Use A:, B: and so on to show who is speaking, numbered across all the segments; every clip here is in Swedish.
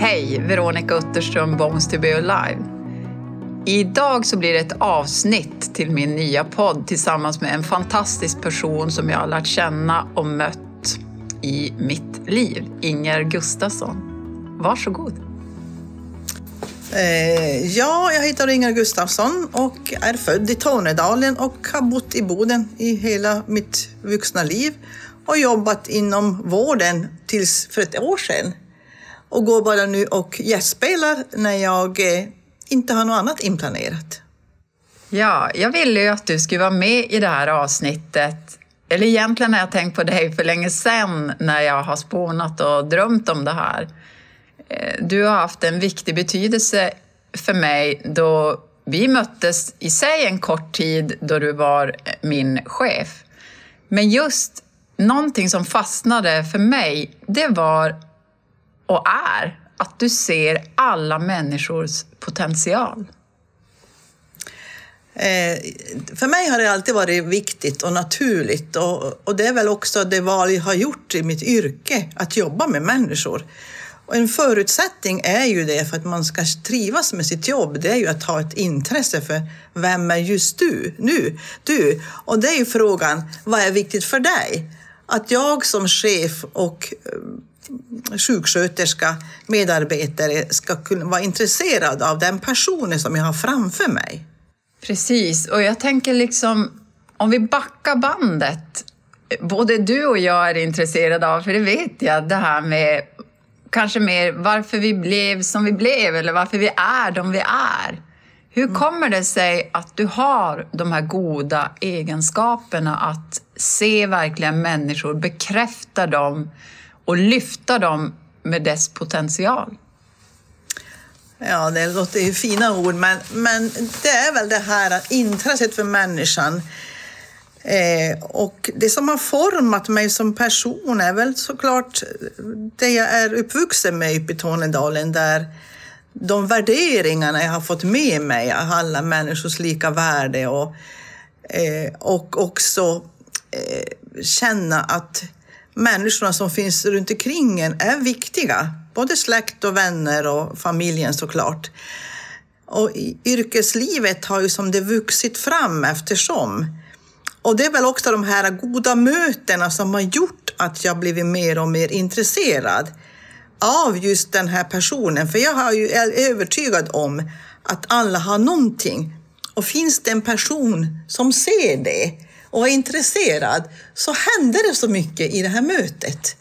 A: Hej, Veronica Utterström, Bones to be alive. Idag så blir det ett avsnitt till min nya podd tillsammans med en fantastisk person som jag har lärt känna och mött i mitt liv, Inger Gustafsson. Varsågod.
B: Eh, ja, jag heter Inger Gustafsson och är född i Tornedalen och har bott i Boden i hela mitt vuxna liv och jobbat inom vården tills för ett år sedan. Och går bara nu och gästspelar när jag eh, inte har något annat inplanerat.
A: Ja, jag ville ju att du skulle vara med i det här avsnittet. Eller egentligen har jag tänkt på dig för länge sedan när jag har spånat och drömt om det här. Eh, du har haft en viktig betydelse för mig då vi möttes i sig en kort tid då du var eh, min chef. Men just någonting som fastnade för mig, det var och är att du ser alla människors potential.
B: Eh, för mig har det alltid varit viktigt och naturligt och, och det är väl också det val jag har gjort i mitt yrke, att jobba med människor. Och en förutsättning är ju det för att man ska trivas med sitt jobb, det är ju att ha ett intresse för vem är just du nu? Du. Och det är ju frågan, vad är viktigt för dig? Att jag som chef och sjuksköterska, medarbetare ska kunna vara intresserad av den personen som jag har framför mig.
A: Precis, och jag tänker liksom om vi backar bandet. Både du och jag är intresserade av, för det vet jag, det här med kanske mer varför vi blev som vi blev eller varför vi är de vi är. Hur mm. kommer det sig att du har de här goda egenskaperna att se verkligen människor, bekräfta dem och lyfta dem med dess potential?
B: Ja, det låter ju fina ord, men, men det är väl det här intresset för människan. Eh, och det som har format mig som person är väl såklart det jag är uppvuxen med uppe i Tornedalen, där de värderingarna jag har fått med mig, alla människors lika värde och, eh, och också eh, känna att människorna som finns runt omkring en är viktiga. Både släkt och vänner och familjen såklart. Och yrkeslivet har ju som det vuxit fram eftersom. Och det är väl också de här goda mötena som har gjort att jag blivit mer och mer intresserad av just den här personen. För jag har ju, är övertygad om att alla har någonting. Och finns det en person som ser det och var intresserad så hände det så mycket i det här mötet.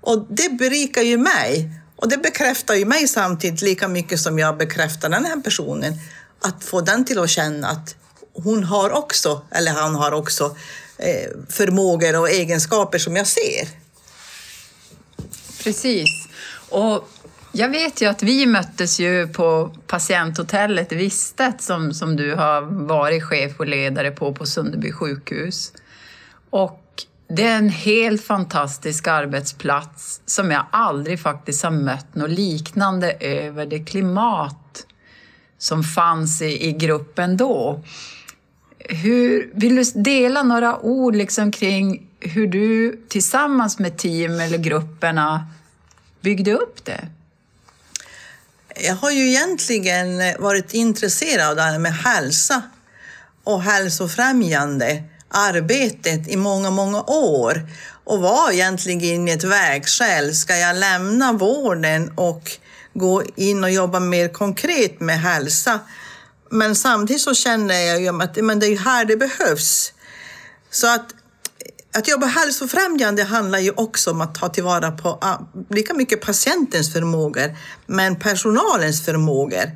B: Och det berikar ju mig. Och det bekräftar ju mig samtidigt lika mycket som jag bekräftar den här personen. Att få den till att känna att hon har också, eller han har också, eh, förmågor och egenskaper som jag ser.
A: Precis. Och jag vet ju att vi möttes ju på patienthotellet Vistet som, som du har varit chef och ledare på på Sunderby sjukhus. Och det är en helt fantastisk arbetsplats som jag aldrig faktiskt har mött något liknande över det klimat som fanns i, i gruppen då. Hur, vill du dela några ord liksom kring hur du tillsammans med team eller grupperna byggde upp det?
B: Jag har ju egentligen varit intresserad av det här med hälsa och hälsofrämjande arbetet i många, många år och var egentligen i ett vägskäl. Ska jag lämna vården och gå in och jobba mer konkret med hälsa? Men samtidigt så känner jag ju att men det är här det behövs. Så att att jobba hälsofrämjande handlar ju också om att ta tillvara på ah, lika mycket patientens förmågor, men personalens förmågor.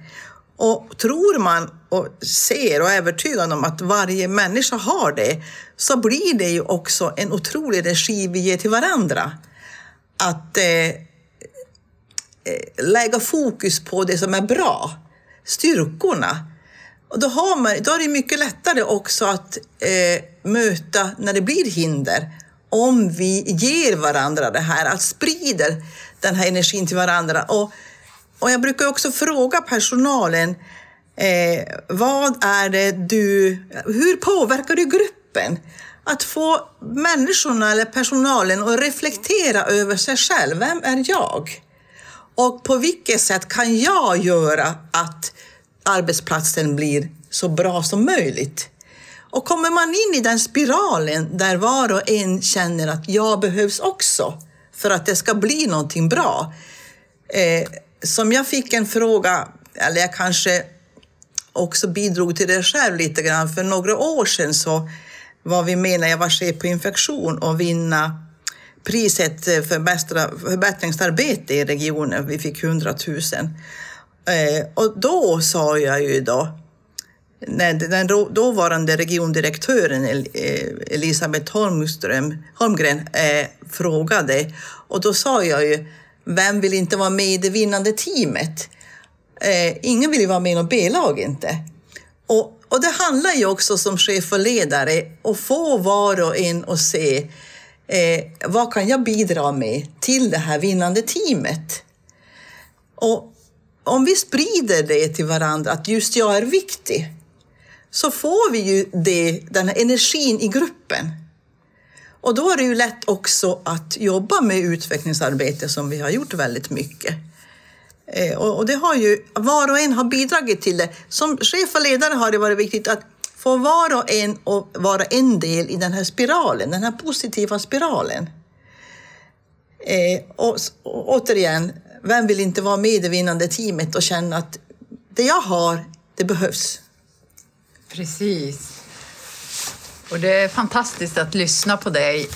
B: Och tror man och ser och är övertygad om att varje människa har det, så blir det ju också en otrolig energi vi ger till varandra. Att eh, eh lägga fokus på det som är bra, styrkorna. Och då, har man, då är det mycket lättare också att eh, möta när det blir hinder om vi ger varandra det här, att sprider den här energin till varandra. Och, och jag brukar också fråga personalen, eh, vad är det du, hur påverkar du gruppen? Att få människorna eller personalen att reflektera över sig själv. Vem är jag? Och på vilket sätt kan jag göra att arbetsplatsen blir så bra som möjligt? Och kommer man in i den spiralen där var och en känner att jag behövs också för att det ska bli någonting bra. Eh, som jag fick en fråga, eller jag kanske också bidrog till det själv lite grann. För några år sedan så var vi med när jag var chef på infektion och vinna priset för bästa förbättringsarbete i regionen. Vi fick 100 000. Eh, och då sa jag ju då, när den dåvarande regiondirektören eh, Elisabeth Holmström, Holmgren eh, frågade, och då sa jag ju, vem vill inte vara med i det vinnande teamet? Eh, ingen vill ju vara med i något B-lag inte. Och, och det handlar ju också som chef och ledare att få var och en att se eh, vad kan jag bidra med till det här vinnande teamet? Och om vi sprider det till varandra, att just jag är viktig, så får vi ju det, den här energin i gruppen. Och då är det ju lätt också att jobba med utvecklingsarbete som vi har gjort väldigt mycket. Eh, och det har ju, var och en har bidragit till det. Som chef och ledare har det varit viktigt att få var och en att vara en del i den här spiralen, den här positiva spiralen. Eh, och, och återigen, vem vill inte vara med i det vinnande teamet och känna att det jag har, det behövs?
A: Precis. Och det är fantastiskt att lyssna på dig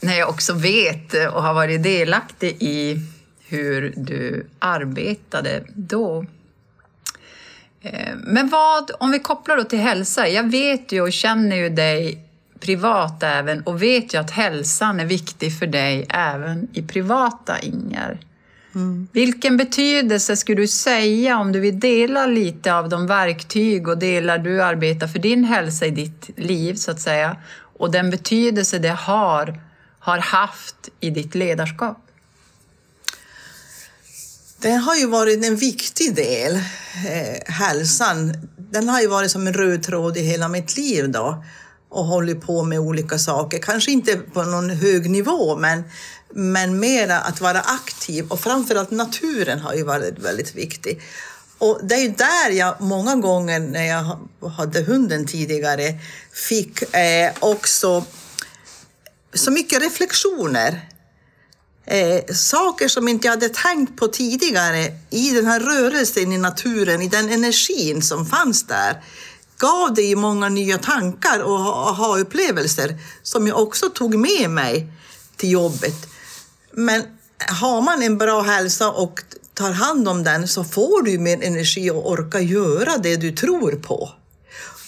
A: när jag också vet och har varit delaktig i hur du arbetade då. Eh, men vad, om vi kopplar då till hälsa, jag vet ju och känner ju dig privat även och vet ju att hälsan är viktig för dig även i privata Inger. Mm. Vilken betydelse skulle du säga om du vill dela lite av de verktyg och delar du arbetar för din hälsa i ditt liv så att säga och den betydelse det har, har haft i ditt ledarskap?
B: Det har ju varit en viktig del, eh, hälsan. Den har ju varit som en röd tråd i hela mitt liv då och hållit på med olika saker. Kanske inte på någon hög nivå, men, men mera att vara aktiv och framförallt naturen har ju varit väldigt viktig. Och det är ju där jag många gånger när jag hade hunden tidigare fick eh, också så mycket reflektioner eh, saker som inte jag hade tänkt på tidigare i den här rörelsen i naturen, i den energin som fanns där gav det ju många nya tankar och aha-upplevelser som jag också tog med mig till jobbet. Men har man en bra hälsa och tar hand om den så får du mer energi och orka göra det du tror på.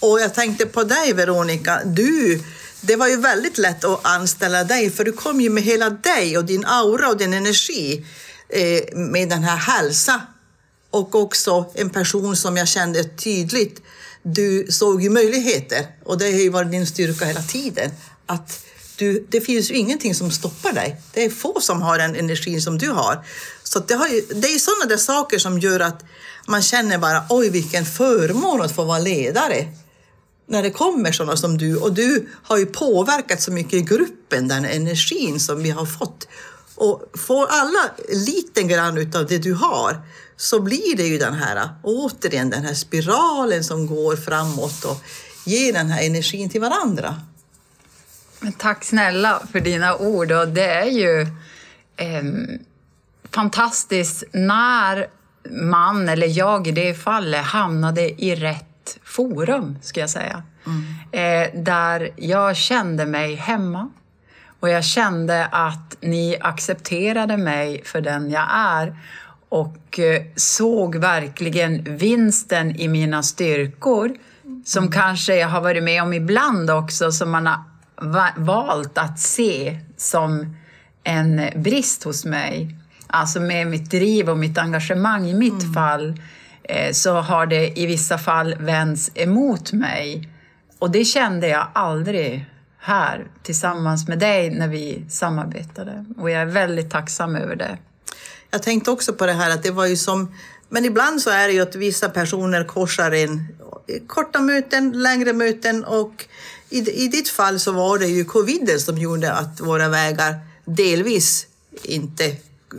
B: Och jag tänkte på dig Veronica, du det var ju väldigt lätt att anställa dig för du kom ju med hela dig och din aura och din energi eh, med den här hälsa och också en person som jag kände tydligt. Du såg ju möjligheter och det har ju varit din styrka hela tiden. Att du, det finns ju ingenting som stoppar dig. Det är få som har den energin som du har. Så det, har ju, det är ju sådana där saker som gör att man känner bara oj vilken förmån att få vara ledare när det kommer sådana som du och du har ju påverkat så mycket i gruppen, den energin som vi har fått. Och får alla lite grann utav det du har så blir det ju den här, återigen den här spiralen som går framåt och ger den här energin till varandra.
A: Tack snälla för dina ord och det är ju eh, fantastiskt när man, eller jag i det fallet, hamnade i rätt forum, ska jag säga. Mm. Eh, där jag kände mig hemma. Och jag kände att ni accepterade mig för den jag är och eh, såg verkligen vinsten i mina styrkor som mm. kanske jag har varit med om ibland också, som man har valt att se som en brist hos mig. Alltså med mitt driv och mitt engagemang i mitt mm. fall Eh, så har det i vissa fall vänts emot mig. Och det kände jag aldrig här tillsammans med dig när vi samarbetade. Och jag är väldigt tacksam över det.
B: Jag tänkte också på det här att det var ju som men ibland så är det ju att vissa personer korsar in korta möten, längre möten och i, i ditt fall så var det ju coviden som gjorde att våra vägar delvis inte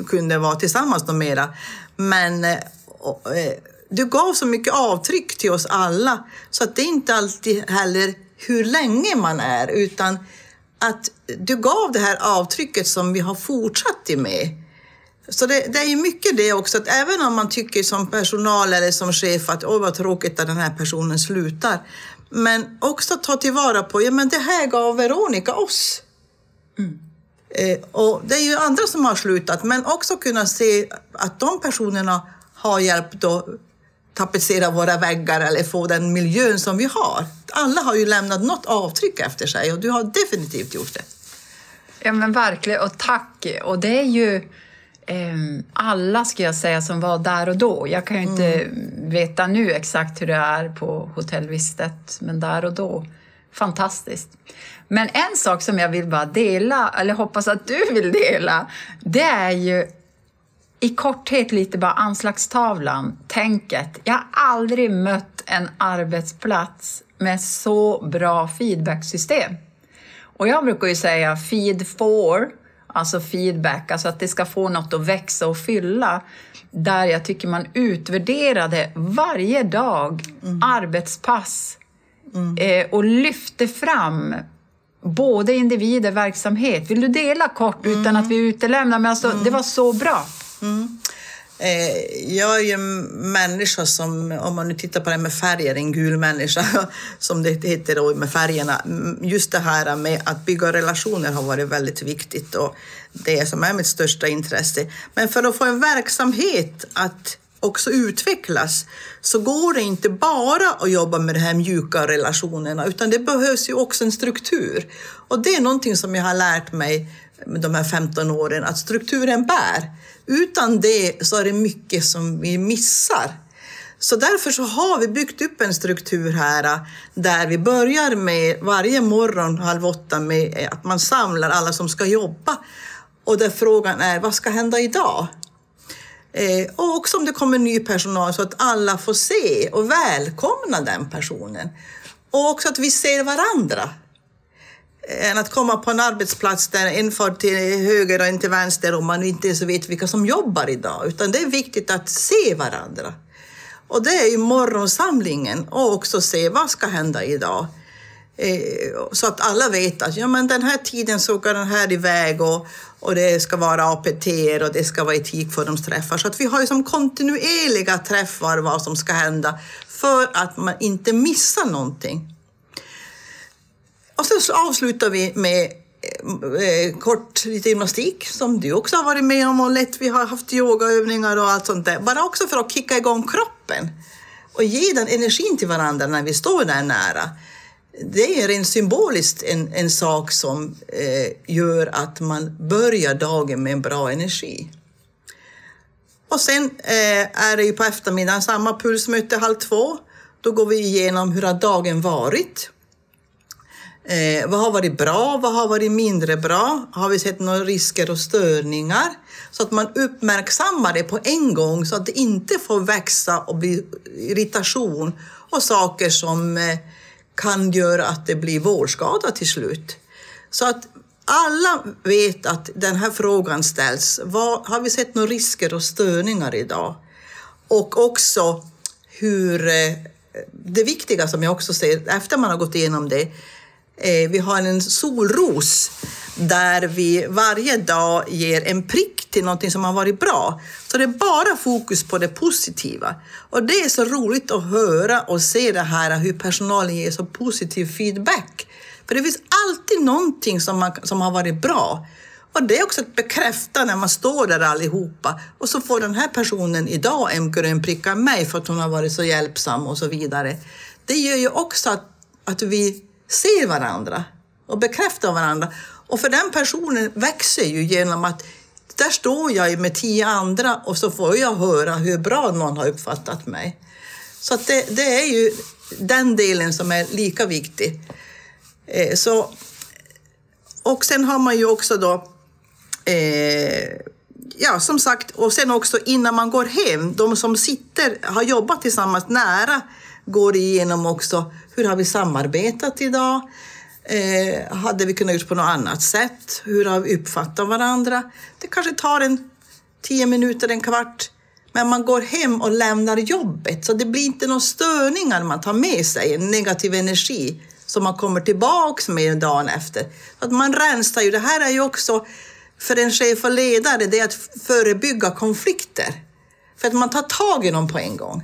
B: kunde vara tillsammans något mera. Men eh, och, eh, du gav så mycket avtryck till oss alla så att det är inte alltid heller hur länge man är utan att du gav det här avtrycket som vi har fortsatt med. Så det, det, är ju mycket det också, att även om man tycker som personal eller som chef att åh vad tråkigt att den här personen slutar. Men också ta tillvara på, ja men det här gav Veronica oss. Mm. Eh, och det är ju andra som har slutat, men också kunna se att de personerna har hjälpt att tapetsera våra väggar eller få den miljön som vi har. Alla har ju lämnat något avtryck efter sig och du har definitivt gjort det.
A: Ja men verkligen, och tack! Och det är ju alla, ska jag säga, som var där och då. Jag kan ju inte mm. veta nu exakt hur det är på Hotell Vistet, men där och då, fantastiskt. Men en sak som jag vill bara dela, eller hoppas att du vill dela, det är ju i korthet lite bara anslagstavlan, tänket. Jag har aldrig mött en arbetsplats med så bra feedbacksystem. Och jag brukar ju säga feed for, alltså feedback, alltså att det ska få något att växa och fylla. Där jag tycker man utvärderade varje dag, mm. arbetspass mm. Eh, och lyfte fram både individer och verksamhet. Vill du dela kort utan mm. att vi utelämnar? Men alltså, det var så bra. Mm.
B: Eh, jag är ju en människa som, om man nu tittar på det med färger, en gul människa som det heter då med färgerna. Mm, just det här med att bygga relationer har varit väldigt viktigt och det som är mitt största intresse. Men för att få en verksamhet att också utvecklas så går det inte bara att jobba med de här mjuka relationerna utan det behövs ju också en struktur. Och det är någonting som jag har lärt mig med de här 15 åren, att strukturen bär. Utan det så är det mycket som vi missar. Så därför så har vi byggt upp en struktur här äh, där vi börjar med varje morgon halv åtta med äh, att man samlar alla som ska jobba. Och där frågan är, vad ska hända idag? Eh, och också om det kommer ny personal så att alla får se och välkomna den personen. Och också att vi ser varandra Eh, än att komma på en arbetsplats där en far till höger och en till vänster och man inte ens vet vilka som jobbar idag. Utan det är viktigt att se varandra. Och det är ju morgonsamlingen och också se vad ska hända idag. Eh, så att alla vet att ja, men den här tiden så går den här iväg och, och det ska vara APT och det ska vara etik-forumsträffar. Så att vi har ju som kontinuerliga träffar vad som ska hända för att man inte missar någonting. Och sen avslutar vi med eh, eh, kort lite gymnastik som du också har varit med om och lätt. Vi har haft yogaövningar och allt sånt där. Bara också för att kicka igång kroppen och ge den energin till varandra när vi står där nära. Det är rent symboliskt en, en sak som eh, gör att man börjar dagen med en bra energi. Och sen eh, är det ju på eftermiddagen samma pulsmöte halv två. Då går vi igenom hur har dagen varit? Eh, vad har varit bra? Vad har varit mindre bra? Har vi sett några risker och störningar? Så att man uppmärksammar det på en gång så att det inte får växa och bli irritation och saker som eh, kan göra att det blir vårdskada till slut. Så att alla vet att den här frågan ställs. Vad, har vi sett några risker och störningar idag? Och också hur eh, det viktiga som jag också ser efter man har gått igenom det Eh, vi har en solros där vi varje dag ger en prick till någonting som har varit bra. Så det är bara fokus på det positiva. Och det är så roligt att höra och se det här hur personalen ger så positiv feedback. För det finns alltid någonting som, man, som har varit bra. Och det är också att bekräfta när man står där allihopa och så får den här personen idag en grön prick av mig för att hon har varit så hjälpsam och så vidare. Det gör ju också att, att vi ser varandra och bekräftar varandra. Och för den personen växer ju genom att där står jag med tio andra och så får jag höra hur bra någon har uppfattat mig. Så det, det, är ju den delen som är lika viktig. Eh, så, och sen har man ju också då, eh, ja som sagt, och sen också innan man går hem, de som sitter, har jobbat tillsammans nära, går igenom också hur har vi samarbetat idag? Eh, hade vi kunnat gjort på något annat sätt? Hur har vi uppfattat varandra? Det kanske tar en tio minuter, en kvart. Men man går hem och lämnar jobbet, så det blir inte några störningar man tar med sig, en negativ energi som man kommer tillbaks med dagen efter. Att man rensar ju. Det här är ju också för en chef och ledare, det är att förebygga konflikter. För att man tar tag i dem på en gång.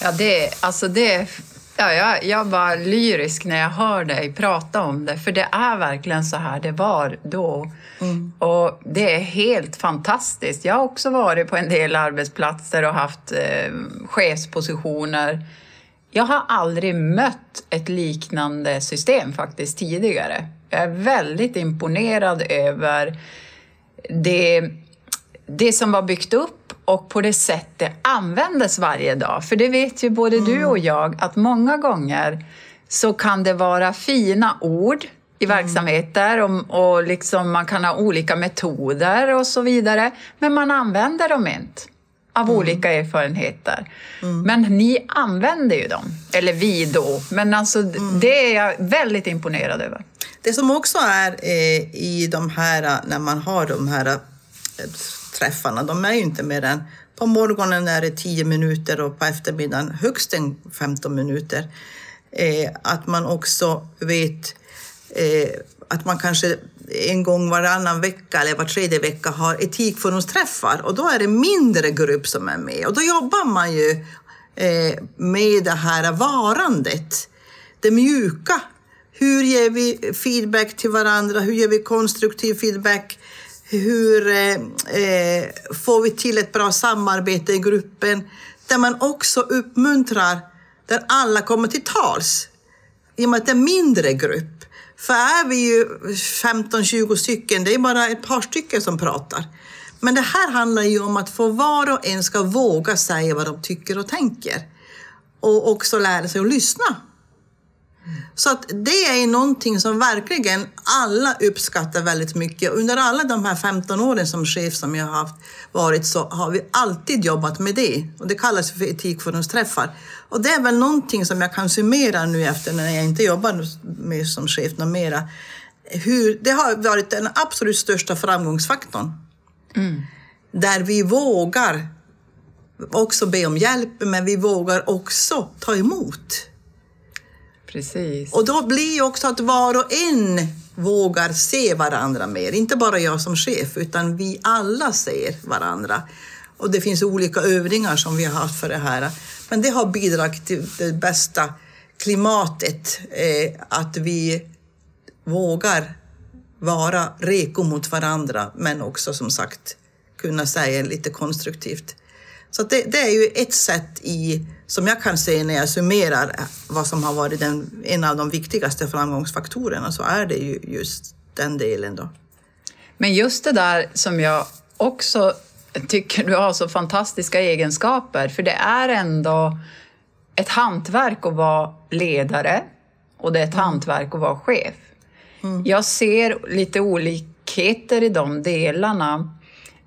A: Ja, det, alltså det, ja, jag, jag var lyrisk när jag hör dig prata om det, för det är verkligen så här det var då. Mm. Och det är helt fantastiskt. Jag har också varit på en del arbetsplatser och haft eh, chefspositioner. Jag har aldrig mött ett liknande system faktiskt tidigare. Jag är väldigt imponerad över det, det som var byggt upp och på det sätt det användes varje dag. För det vet ju både mm. du och jag att många gånger så kan det vara fina ord i mm. verksamheter och, och liksom man kan ha olika metoder och så vidare, men man använder dem inte av mm. olika erfarenheter. Mm. Men ni använder ju dem, eller vi då. Men alltså, mm. det är jag väldigt imponerad över.
B: Det som också är eh, i de här, när man har de här eh, träffarna, de är ju inte mer än på morgonen är det 10 minuter och på eftermiddagen högst 15 minuter. Eh, att man också vet eh, att man kanske en gång varannan vecka eller var tredje vecka har etikforumsträffar och då är det mindre grupp som är med och då jobbar man ju eh, med det här varandet, det mjuka. Hur ger vi feedback till varandra? Hur ger vi konstruktiv feedback? Hur eh, eh, får vi till ett bra samarbete i gruppen där man också uppmuntrar där alla kommer till tals i och med att det är en mindre grupp. För är vi ju 15-20 stycken, det är bara ett par stycken som pratar. Men det här handlar ju om att få var och en ska våga säga vad de tycker och tänker. Och också lära sig att lyssna. Så att det är någonting som verkligen alla uppskattar väldigt mycket. Under alla de här 15 åren som chef som jag har haft varit så har vi alltid jobbat med det. Och det kallas för etikforumsträffar. Och det är väl någonting som jag kan summera nu efter när jag inte jobbar med som chef något mera. Hur, det har varit den absolut största framgångsfaktorn. Mm. Där vi vågar också be om hjälp, men vi vågar också ta emot.
A: Precis.
B: Och då blir också att var och en vågar se varandra mer. Inte bara jag som chef, utan vi alla ser varandra. Och det finns olika övningar som vi har haft för det här. Men det har bidragit till det bästa klimatet, eh, att vi vågar vara reko mot varandra, men också som sagt kunna säga lite konstruktivt. Så det, det, är ju ett sätt i, som jag kan se när jag summerar vad som har varit den, en av de viktigaste framgångsfaktorerna, så är det ju just den delen då.
A: Men just det där som jag också tycker du har så fantastiska egenskaper, för det är ändå ett hantverk att vara ledare och det är ett mm. hantverk att vara chef. Mm. Jag ser lite olikheter i de delarna,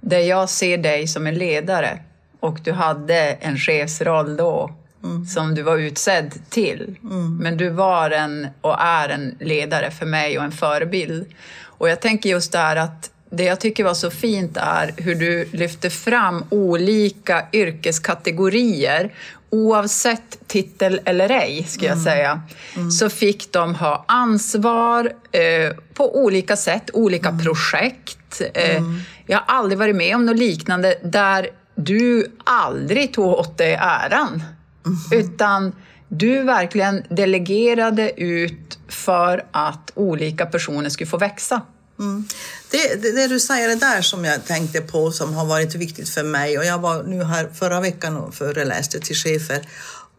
A: där jag ser dig som en ledare och du hade en chefsroll då mm. som du var utsedd till. Mm. Men du var en och är en ledare för mig och en förebild. Och jag tänker just där att det jag tycker var så fint är hur du lyfter fram olika yrkeskategorier oavsett titel eller ej, ska jag mm. säga, mm. så fick de ha ansvar eh, på olika sätt, olika mm. projekt. Eh, mm. jag har aldrig varit med om något liknande där du aldrig tog åt dig äran, mm. utan du verkligen delegerade ut för att olika personer skulle få växa.
B: Mm. Det, det, det, du säger det där som jag tänkte på som har varit viktigt för mig och jag var nu här förra veckan och föreläste till chefer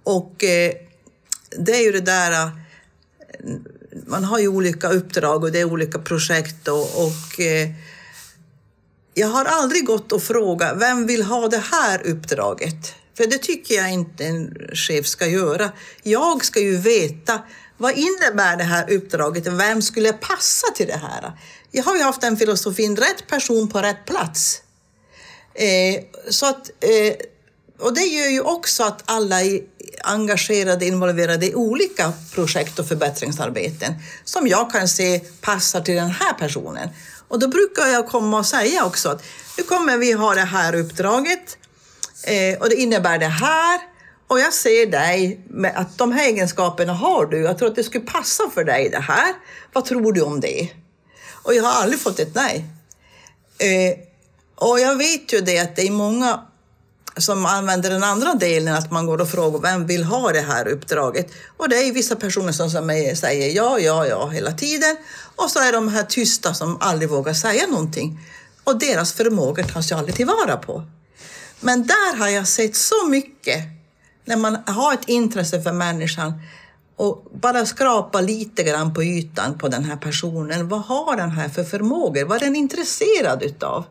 B: och eh, det är ju det där eh, man har ju olika uppdrag och det är olika projekt och, och eh, jag har aldrig gått och frågat vem vill ha det här uppdraget? För det tycker jag inte en chef ska göra. Jag ska ju veta vad innebär det här uppdraget? Vem skulle passa till det här? Jag har ju haft den filosofin, rätt person på rätt plats. Eh, så att, eh, och det gör ju också att alla är engagerade, involverade i olika projekt och förbättringsarbeten som jag kan se passar till den här personen. Och då brukar jag komma och säga också att nu kommer vi ha det här uppdraget eh, och det innebär det här. Och jag ser dig med att de här egenskaperna har du. Jag tror att det skulle passa för dig det här. Vad tror du om det? Och jag har aldrig fått ett nej. Eh, och jag vet ju det att det är många som använder den andra delen, att man går och frågar vem vill ha det här uppdraget? Och det är vissa personer som säger ja, ja, ja hela tiden. Och så är de här tysta som aldrig vågar säga någonting. Och deras förmågor tas ju aldrig tillvara på. Men där har jag sett så mycket, när man har ett intresse för människan och bara skrapa lite grann på ytan på den här personen. Vad har den här för förmågor? Vad är den intresserad utav?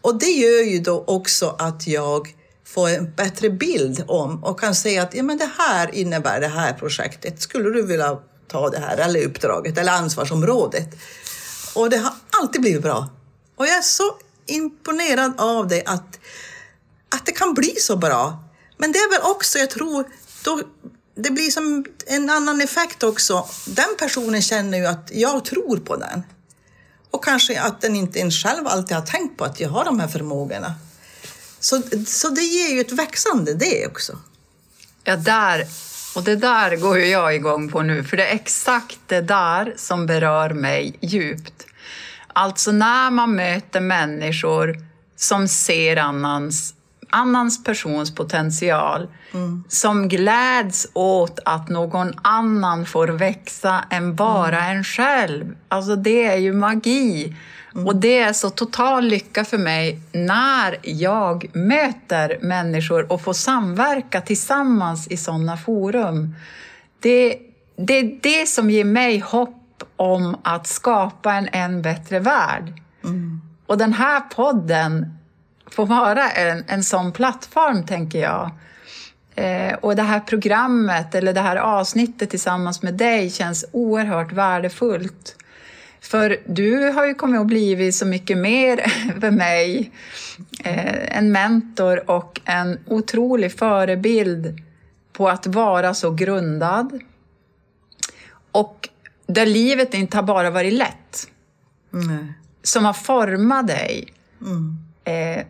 B: Och det gör ju då också att jag får en bättre bild om och kan säga att ja, men det här innebär det här projektet. Skulle du vilja ta det här eller uppdraget eller ansvarsområdet? Och det har alltid blivit bra. Och jag är så imponerad av det att, att det kan bli så bra. Men det är väl också, jag tror, då, det blir som en annan effekt också. Den personen känner ju att jag tror på den. Och kanske att den inte ens själv alltid har tänkt på att jag har de här förmågorna. Så, så det ger ju ett växande det också.
A: Ja, där, och det där går ju jag igång på nu, för det är exakt det där som berör mig djupt. Alltså när man möter människor som ser annans annans persons potential mm. som gläds åt att någon annan får växa än bara mm. en själv. Alltså det är ju magi. Mm. Och det är så total lycka för mig när jag möter människor och får samverka tillsammans i sådana forum. Det, det är det som ger mig hopp om att skapa en än bättre värld. Mm. Och den här podden få vara en, en sån plattform, tänker jag. Eh, och det här programmet, eller det här avsnittet tillsammans med dig känns oerhört värdefullt. För du har ju kommit att bli så mycket mer för mig. Eh, en mentor och en otrolig förebild på att vara så grundad. Och där livet inte har bara varit lätt. Mm. Som har format dig. Mm. Eh,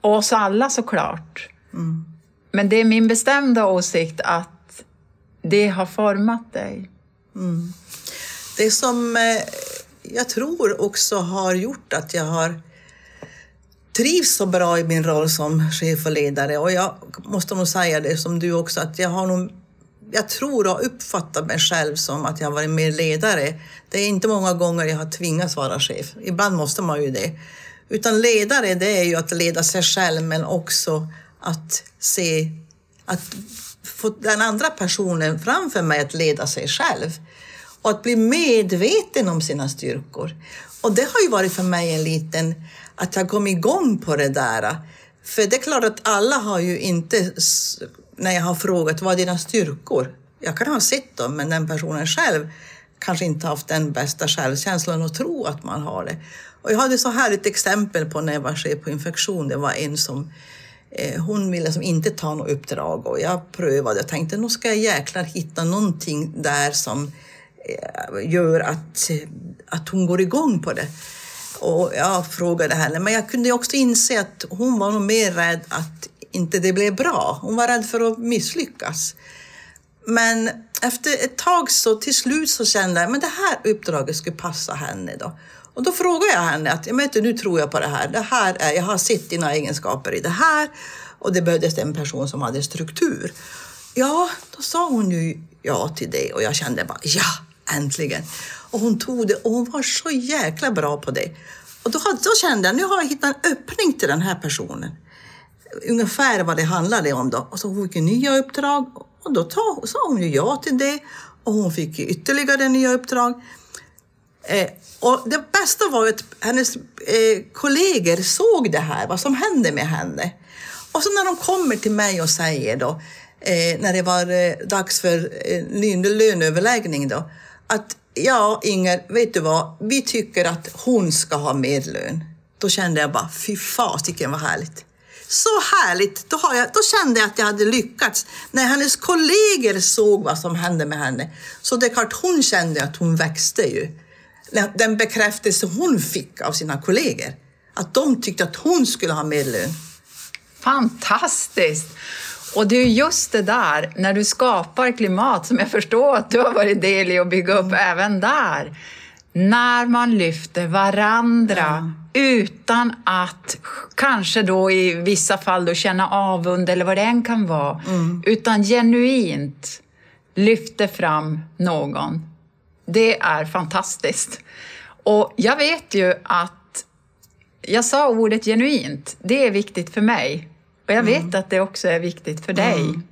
A: och oss alla såklart. Mm. Men det är min bestämda åsikt att det har format dig. Mm.
B: Det som eh, jag tror också har gjort att jag har trivs så bra i min roll som chef och ledare och jag måste nog säga det som du också att jag har nog jag tror och uppfattat mig själv som att jag varit mer ledare. Det är inte många gånger jag har tvingats vara chef. Ibland måste man ju det. Utan ledare, det är ju att leda sig själv men också att se, att få den andra personen framför mig att leda sig själv. Och att bli medveten om sina styrkor. Och det har ju varit för mig en liten, att jag kom igång på det där. För det är klart att alla har ju inte, när jag har frågat vad är dina styrkor? Jag kan ha sett dem, men den personen själv kanske inte haft den bästa självkänslan och tro att man har det. Och jag hade så här ett exempel på när jag var chef på infektion. Det var en som eh, hon ville som inte ta något uppdrag och jag prövade och tänkte nu ska jag jäklar hitta någonting där som Eh, gör att, att hon går igång på det. Och jag frågade henne, men jag kunde också inse att hon var nog mer rädd att inte det blev bra. Hon var rädd för att misslyckas. Men efter ett tag så till slut så kände jag att det här uppdraget skulle passa henne då. Och då frågade jag henne att, jag nu tror jag på det här. Det här är, jag har sett dina egenskaper i det här och det behövdes en person som hade struktur. Ja, då sa hon ju ja till det och jag kände bara ja, äntligen. Och hon tog det och hon var så jäkla bra på det. Och då, då kände jag, nu har jag hittat en öppning till den här personen. Ungefär vad det handlade om då. Och så hon fick nya uppdrag och då sa hon ju ja till det och hon fick ytterligare nya uppdrag. Eh, och det bästa var att hennes eh, kollegor såg det här, vad som hände med henne. Och så när de kommer till mig och säger då, eh, när det var eh, dags för eh, löneöverläggning då, att ja, Inger, vet du vad, vi tycker att hon ska ha mer lön. Då kände jag bara, fy fasiken vad härligt. Så härligt! Då, har jag, då kände jag att jag hade lyckats. När hennes kollegor såg vad som hände med henne, så det är klart hon kände att hon växte ju. den bekräftelse hon fick av sina kollegor. Att de tyckte att hon skulle ha mer lön.
A: Fantastiskt! Och det är just det där, när du skapar klimat, som jag förstår att du har varit del i att bygga upp mm. även där. När man lyfter varandra mm. utan att kanske då i vissa fall då känna avund eller vad det än kan vara, mm. utan genuint lyfter fram någon. Det är fantastiskt. Och jag vet ju att jag sa ordet genuint. Det är viktigt för mig. Och jag vet mm. att det också är viktigt för dig. Mm.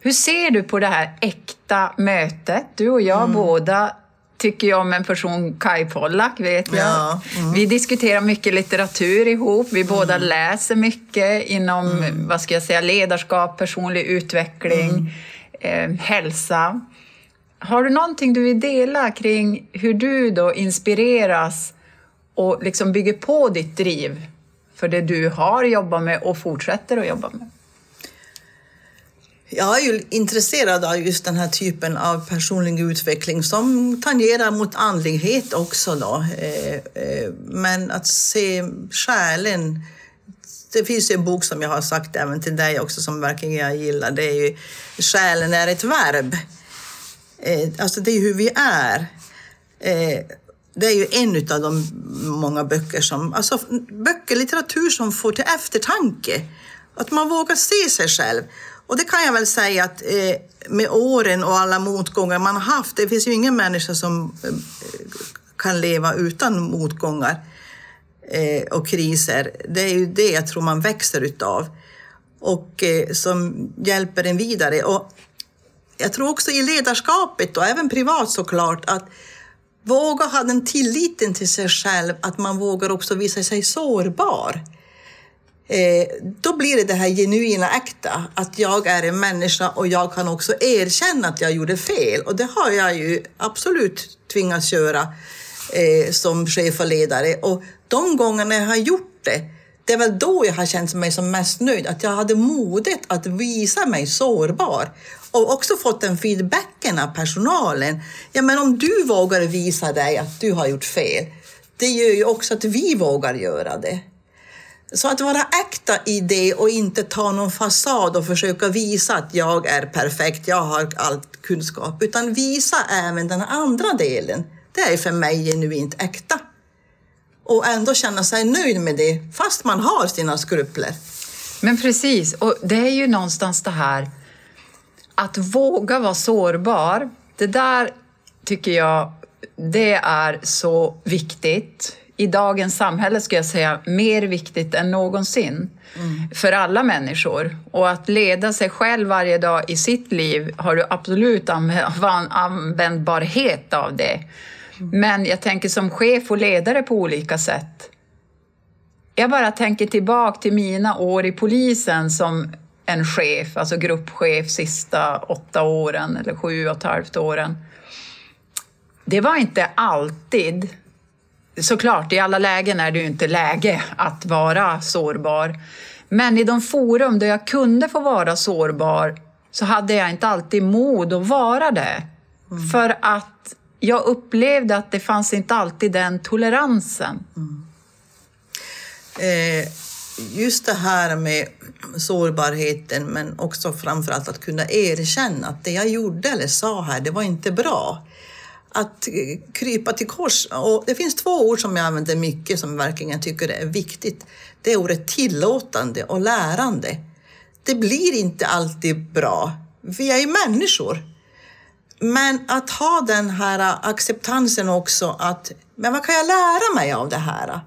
A: Hur ser du på det här äkta mötet? Du och jag mm. båda tycker jag om en person, Kai Pollak, vet jag. Ja, mm. Vi diskuterar mycket litteratur ihop. Vi båda mm. läser mycket inom mm. vad ska jag säga, ledarskap, personlig utveckling, eh, hälsa. Har du någonting du vill dela kring hur du då inspireras och liksom bygger på ditt driv för det du har jobbat med och fortsätter att jobba med?
B: Jag är ju intresserad av just den här typen av personlig utveckling som tangerar mot andlighet också. Då. Eh, eh, men att se själen det finns ju en bok som jag har sagt även till dig också som verkligen jag gillar. Det är ju Själen är ett verb. Eh, alltså det är hur vi är det är ju en av de många böcker som, alltså böcker, litteratur som får till eftertanke. Att man vågar se sig själv. Och det kan jag väl säga att eh, med åren och alla motgångar man har haft, det finns ju ingen människa som eh, kan leva utan motgångar eh, och kriser. Det är ju det jag tror man växer utav och eh, som hjälper en vidare. Och jag tror också i ledarskapet och även privat såklart att Våga ha den tilliten till sig själv att man vågar också visa sig sårbar. Eh, då blir det det här genuina äkta, att jag är en människa och jag kan också erkänna att jag gjorde fel. Och det har jag ju absolut tvingats göra eh, som chef och ledare. Och de gångerna jag har gjort det, det är väl då jag har känt mig som mest nöjd, att jag hade modet att visa mig sårbar och också fått den feedbacken av personalen. Ja, men om du vågar visa dig att du har gjort fel, det gör ju också att vi vågar göra det. Så att vara äkta i det och inte ta någon fasad och försöka visa att jag är perfekt, jag har all kunskap, utan visa även den andra delen. Det är för mig genuint äkta. Och ändå känna sig nöjd med det, fast man har sina skrupler.
A: Men precis, och det är ju någonstans det här att våga vara sårbar, det där tycker jag det är så viktigt. I dagens samhälle skulle jag säga mer viktigt än någonsin mm. för alla människor. Och att leda sig själv varje dag i sitt liv har du absolut användbarhet av det. Mm. Men jag tänker som chef och ledare på olika sätt. Jag bara tänker tillbaka till mina år i polisen som en chef, alltså gruppchef sista åtta åren eller sju och ett halvt åren. Det var inte alltid, såklart i alla lägen är det ju inte läge att vara sårbar. Men i de forum där jag kunde få vara sårbar så hade jag inte alltid mod att vara det. Mm. För att jag upplevde att det fanns inte alltid den toleransen. Mm.
B: Eh, just det här med sårbarheten men också framförallt att kunna erkänna att det jag gjorde eller sa här, det var inte bra. Att krypa till kors. Och det finns två ord som jag använder mycket som verkligen tycker är viktigt. Det är ordet tillåtande och lärande. Det blir inte alltid bra. Vi är ju människor. Men att ha den här acceptansen också att, men vad kan jag lära mig av det här?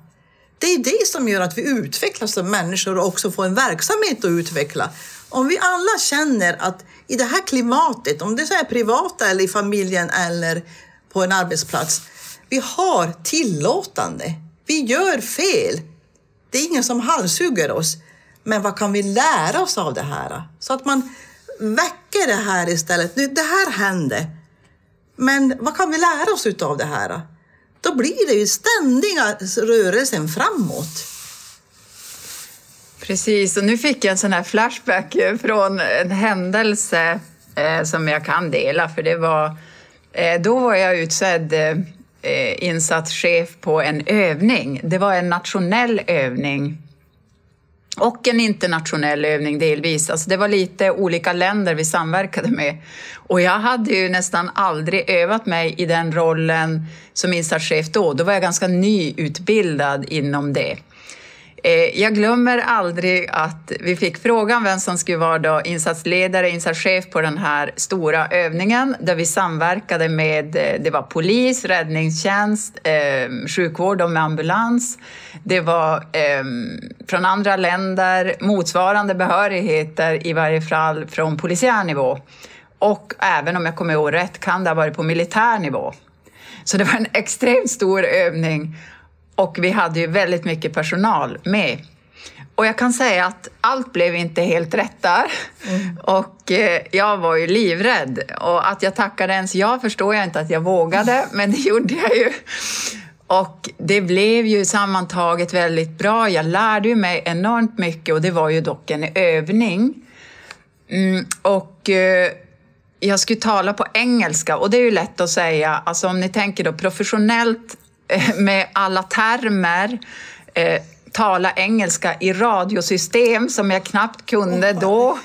B: Det är det som gör att vi utvecklas som människor och också får en verksamhet att utveckla. Om vi alla känner att i det här klimatet, om det så är privata eller i familjen eller på en arbetsplats, vi har tillåtande. Vi gör fel. Det är ingen som halshugger oss. Men vad kan vi lära oss av det här? Så att man väcker det här istället. Det här hände. Men vad kan vi lära oss av det här? Då blir det ju ständiga rörelsen framåt.
A: Precis, och nu fick jag en sån här flashback från en händelse eh, som jag kan dela, för det var... Eh, då var jag utsedd eh, insatschef på en övning. Det var en nationell övning och en internationell övning delvis. Alltså det var lite olika länder vi samverkade med. Och jag hade ju nästan aldrig övat mig i den rollen som insatschef då. Då var jag ganska nyutbildad inom det. Eh, jag glömmer aldrig att vi fick frågan vem som skulle vara då insatsledare, insatschef på den här stora övningen där vi samverkade med, eh, det var polis, räddningstjänst, ehm, sjukvård och med ambulans. Det var ehm, från andra länder motsvarande behörigheter i varje fall från polisiär nivå. Och även om jag kommer ihåg rätt kan det ha varit på militär nivå. Så det var en extremt stor övning och vi hade ju väldigt mycket personal med. Och jag kan säga att allt blev inte helt rätt där. Mm. Och eh, jag var ju livrädd. Och att jag tackade ens ja förstår jag inte att jag vågade, men det gjorde jag ju. Och det blev ju sammantaget väldigt bra. Jag lärde ju mig enormt mycket och det var ju dock en övning. Mm, och eh, jag skulle tala på engelska och det är ju lätt att säga, alltså om ni tänker då professionellt med alla termer, eh, tala engelska i radiosystem som jag knappt kunde då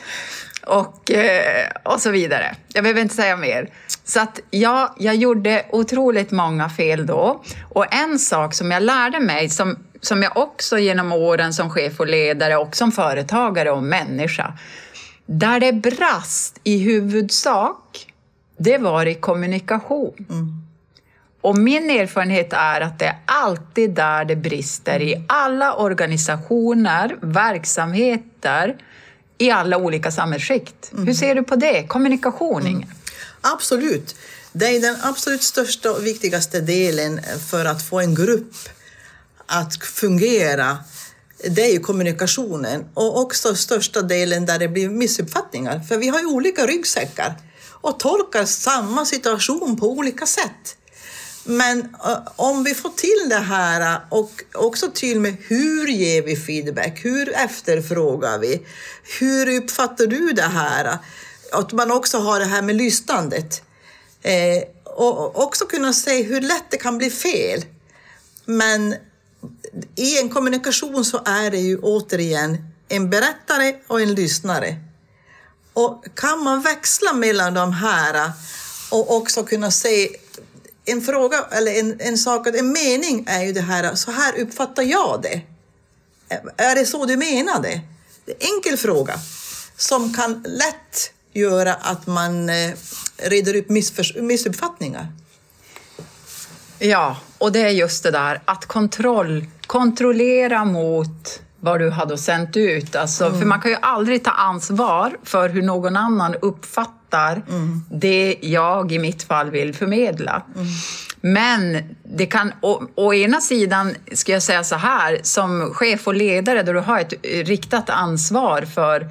A: och, eh, och så vidare. Jag behöver inte säga mer. Så att ja, jag gjorde otroligt många fel då. Och en sak som jag lärde mig, som, som jag också genom åren som chef och ledare och som företagare och människa, där det brast i huvudsak, det var i kommunikation. Mm. Och min erfarenhet är att det är alltid där det brister i alla organisationer, verksamheter, i alla olika samhällsskikt. Mm. Hur ser du på det? Kommunikation, mm.
B: Absolut. Det är den absolut största och viktigaste delen för att få en grupp att fungera. Det är ju kommunikationen och också största delen där det blir missuppfattningar. För vi har ju olika ryggsäckar och tolkar samma situation på olika sätt. Men uh, om vi får till det här och också till med hur ger vi feedback? Hur efterfrågar vi? Hur uppfattar du det här? Att man också har det här med lyssnandet. Eh, och också kunna se hur lätt det kan bli fel. Men i en kommunikation så är det ju återigen en berättare och en lyssnare. Och kan man växla mellan de här och också kunna se en fråga eller en, en sak, en mening är ju det här, så här uppfattar jag det. Är det så du menade? Det är en enkel fråga som kan lätt göra att man eh, reder upp missuppfattningar.
A: Ja, och det är just det där att kontroll, kontrollera mot vad du hade sänt ut. Alltså, mm. För man kan ju aldrig ta ansvar för hur någon annan uppfattar mm. det jag i mitt fall vill förmedla. Mm. Men det kan, å, å, ena sidan ska jag säga så här, som chef och ledare då du har ett riktat ansvar för,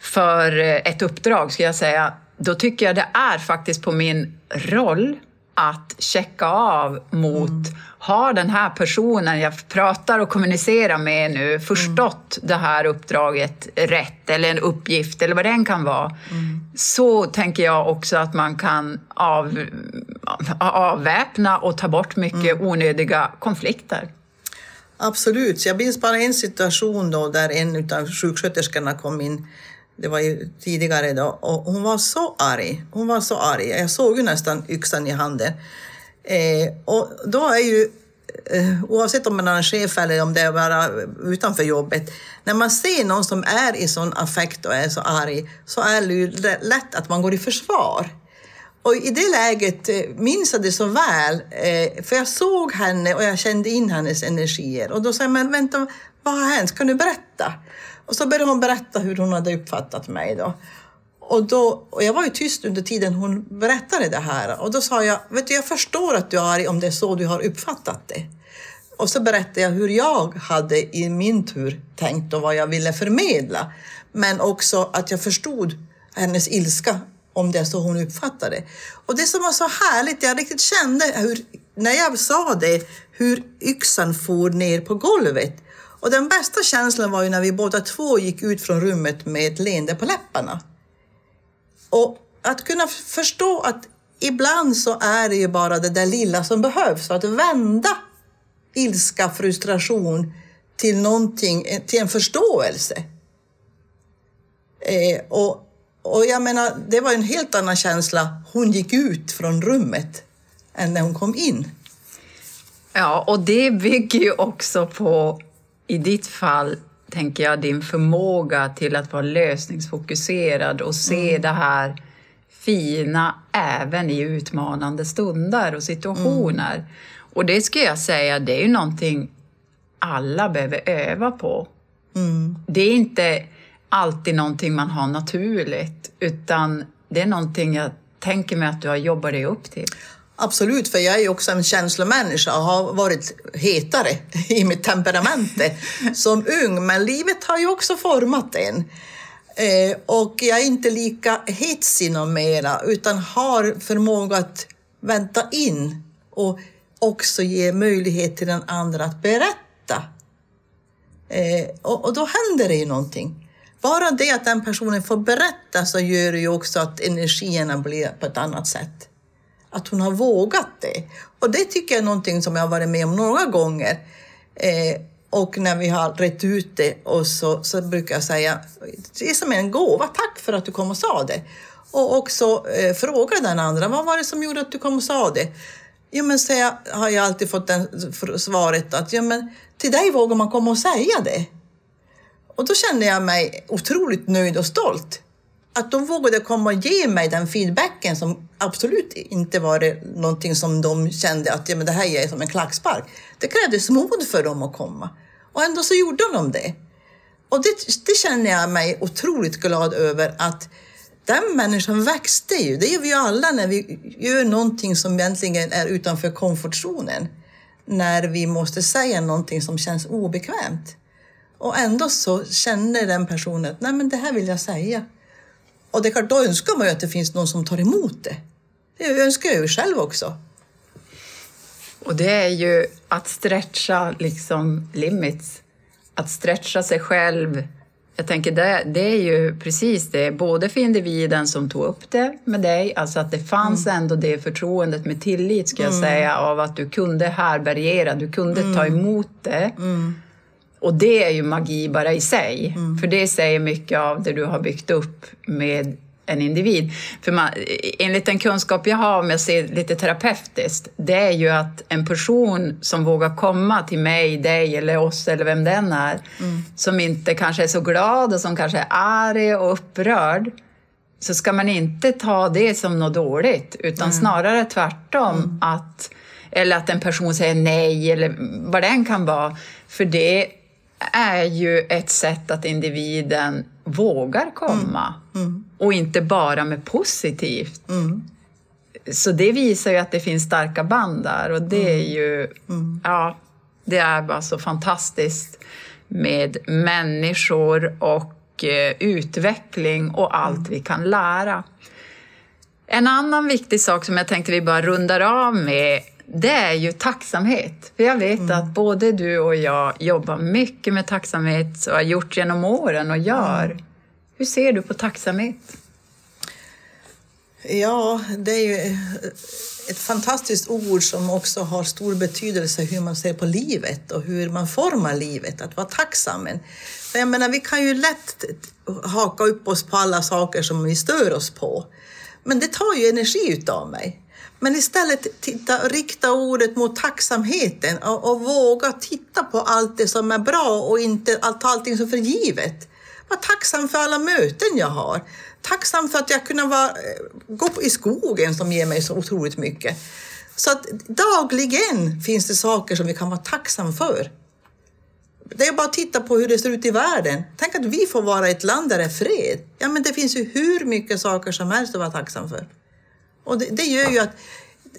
A: för ett uppdrag, ska jag säga, då tycker jag det är faktiskt på min roll att checka av mot mm. har den här personen jag pratar och kommunicerar med nu förstått mm. det här uppdraget rätt eller en uppgift eller vad den kan vara. Mm. Så tänker jag också att man kan av, avväpna och ta bort mycket mm. onödiga konflikter.
B: Absolut. Jag minns bara en situation då där en av sjuksköterskorna kom in det var ju tidigare då, och hon var så arg. Hon var så arg. Jag såg ju nästan yxan i handen. Eh, och då är ju, eh, oavsett om man är en chef eller om det är bara utanför jobbet, när man ser någon som är i sån affekt och är så arg så är det ju lätt att man går i försvar. Och i det läget eh, minns jag det så väl, eh, för jag såg henne och jag kände in hennes energier. Och då sa jag, men vänta, vad har hänt? Kan du berätta? Och så började hon berätta hur hon hade uppfattat mig. Då. Och, då, och jag var ju tyst under tiden hon berättade det här. Och då sa jag, vet du, jag förstår att du är arg om det är så du har uppfattat det. Och så berättade jag hur jag hade i min tur tänkt och vad jag ville förmedla. Men också att jag förstod hennes ilska om det är så hon uppfattade det. Och det som var så härligt, jag riktigt kände hur, när jag sa det, hur yxan for ner på golvet. Och den bästa känslan var ju när vi båda två gick ut från rummet med ett leende på läpparna. Och att kunna förstå att ibland så är det ju bara det där lilla som behövs för att vända ilska, frustration till någonting, eh, till en förståelse. Eh, och, och jag menar, det var en helt annan känsla. Hon gick ut från rummet än när hon kom in.
A: Ja, och det bygger ju också på, i ditt fall, tänker jag, din förmåga till att vara lösningsfokuserad och se mm. det här fina även i utmanande stunder och situationer. Mm. Och det skulle jag säga, det är ju någonting alla behöver öva på. Mm. Det är inte alltid någonting man har naturligt, utan det är någonting jag tänker mig att du har jobbat dig upp till.
B: Absolut, för jag är ju också en känslomänniska och har varit hetare i mitt temperament som ung. Men livet har ju också format en. Eh, och jag är inte lika hetsig mera utan har förmåga att vänta in och också ge möjlighet till den andra att berätta. Eh, och, och, då händer det ju någonting. Bara det att den personen får berätta så gör det ju också att energierna blir på ett annat sätt att hon har vågat det. Och det tycker jag är någonting som jag har varit med om några gånger. Eh, och när vi har rätt ut det och så, så brukar jag säga, det är som en gåva, tack för att du kom och sa det. Och också eh, fråga den andra, vad var det som gjorde att du kom och sa det? Jo men så jag, har jag alltid fått den svaret att ja, men, till dig vågar man komma och säga det. Och då kände jag mig otroligt nöjd och stolt att de vågade komma och ge mig den feedbacken som absolut inte var någonting som de kände att ja, men det här är som en klackspark. Det krävdes mod för dem att komma och ändå så gjorde de det. Och det, det känner jag mig otroligt glad över att den människan växte ju. Det gör vi ju alla när vi gör någonting som egentligen är utanför komfortzonen. När vi måste säga någonting som känns obekvämt. Och ändå så känner den personen att nej men det här vill jag säga. Och det är klart, då önskar man ju att det finns någon som tar emot det. Det önskar jag ju själv också.
A: Och det är ju att stretcha liksom limits. Att stretcha sig själv. Jag tänker det, det är ju precis det, både för individen som tog upp det med dig, alltså att det fanns mm. ändå det förtroendet med tillit ska jag mm. säga av att du kunde härbärgera, du kunde mm. ta emot det. Mm. Och det är ju magi bara i sig, mm. för det säger mycket av det du har byggt upp med en individ. För man, enligt den kunskap jag har, om jag ser lite terapeutiskt, det är ju att en person som vågar komma till mig, dig eller oss eller vem den är, mm. som inte kanske är så glad och som kanske är arg och upprörd, så ska man inte ta det som något dåligt, utan mm. snarare tvärtom. Mm. Att, eller att en person säger nej, eller vad den kan vara. För det är ju ett sätt att individen vågar komma mm. Mm. och inte bara med positivt. Mm. Så det visar ju att det finns starka band där och det är mm. ju, mm. ja, det är bara så fantastiskt med människor och eh, utveckling och allt vi kan lära. En annan viktig sak som jag tänkte vi bara rundar av med det är ju tacksamhet. För jag vet mm. att både du och jag jobbar mycket med tacksamhet och har gjort genom åren och gör. Mm. Hur ser du på tacksamhet?
B: Ja, det är ju ett fantastiskt ord som också har stor betydelse hur man ser på livet och hur man formar livet, att vara tacksam. För jag menar, vi kan ju lätt haka upp oss på alla saker som vi stör oss på. Men det tar ju energi utav mig. Men istället titta, rikta ordet mot tacksamheten och, och, våga titta på allt det som är bra och inte ta allting som för givet. Var tacksam för alla möten jag har. Tacksam för att jag kunde vara, eh, gå i skogen som ger mig så otroligt mycket. Så att dagligen finns det saker som vi kan vara tacksam för. Det är bara att titta på hur det ser ut i världen. Tänk att vi får vara ett land där det är fred. Ja, men det finns ju hur mycket saker som helst att vara tacksam för. Och det, det gör ju att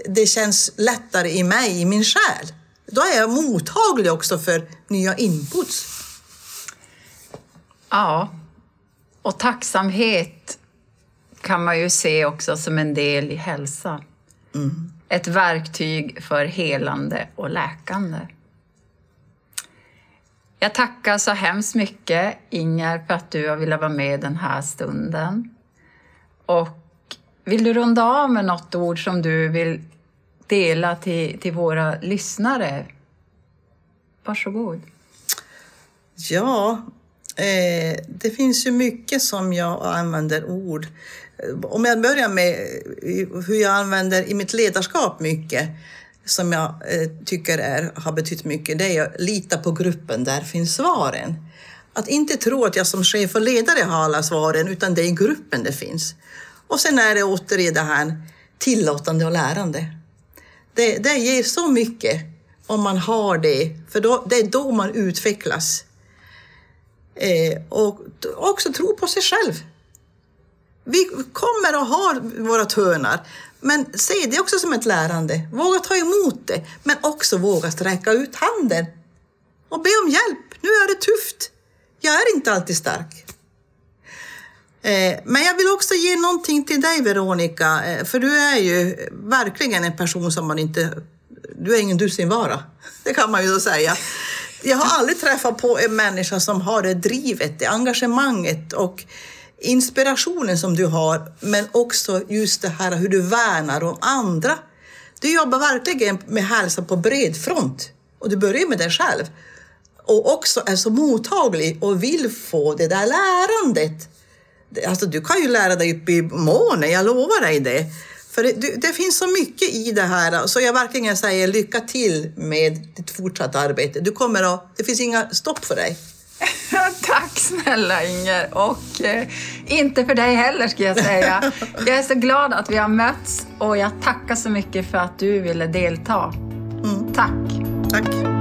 B: det känns lättare i mig, i min själ. Då är jag mottaglig också för nya inputs.
A: Ja, och tacksamhet kan man ju se också som en del i hälsa. Mm. Ett verktyg för helande och läkande. Jag tackar så hemskt mycket Inger för att du har velat vara med den här stunden. Och vill du runda av med något ord som du vill dela till, till våra lyssnare? Varsågod.
B: Ja, eh, det finns ju mycket som jag använder ord. Om jag börjar med eh, hur jag använder i mitt ledarskap mycket, som jag eh, tycker är, har betytt mycket, det är att lita på gruppen, där finns svaren. Att inte tro att jag som chef och ledare har alla svaren, utan det är i gruppen det finns. Och sen är det återigen det här tillåtande och lärande. Det, det ger så mycket om man har det, för då, det är då man utvecklas. Eh, och också tro på sig själv. Vi kommer att ha våra törnar, men se det också som ett lärande. Våga ta emot det, men också våga sträcka ut handen och be om hjälp. Nu är det tufft. Jag är inte alltid stark. Eh, men jag vill också ge någonting till dig Veronica, eh, för du är ju verkligen en person som man inte... Du är ingen dussinvara, det kan man ju då säga. Jag har aldrig träffat på en människa som har det drivet, det engagemanget och inspirationen som du har, men också just det här hur du värnar om andra. Du jobbar verkligen med hälsa på bred front och du börjar med dig själv och också är så mottaglig och vill få det där lärandet. Alltså, du kan ju lära dig upp i månen, jag lovar dig det. För det, det, finns så mycket i det här, så jag verkligen säger lycka till med ditt fortsatta arbete. Du kommer att, det finns inga stopp för dig.
A: Tack snälla Inger! Och eh, inte för dig heller ska jag säga. Jag är så glad att vi har mötts och jag tackar så mycket för att du ville delta. Mm. Tack!
B: Tack!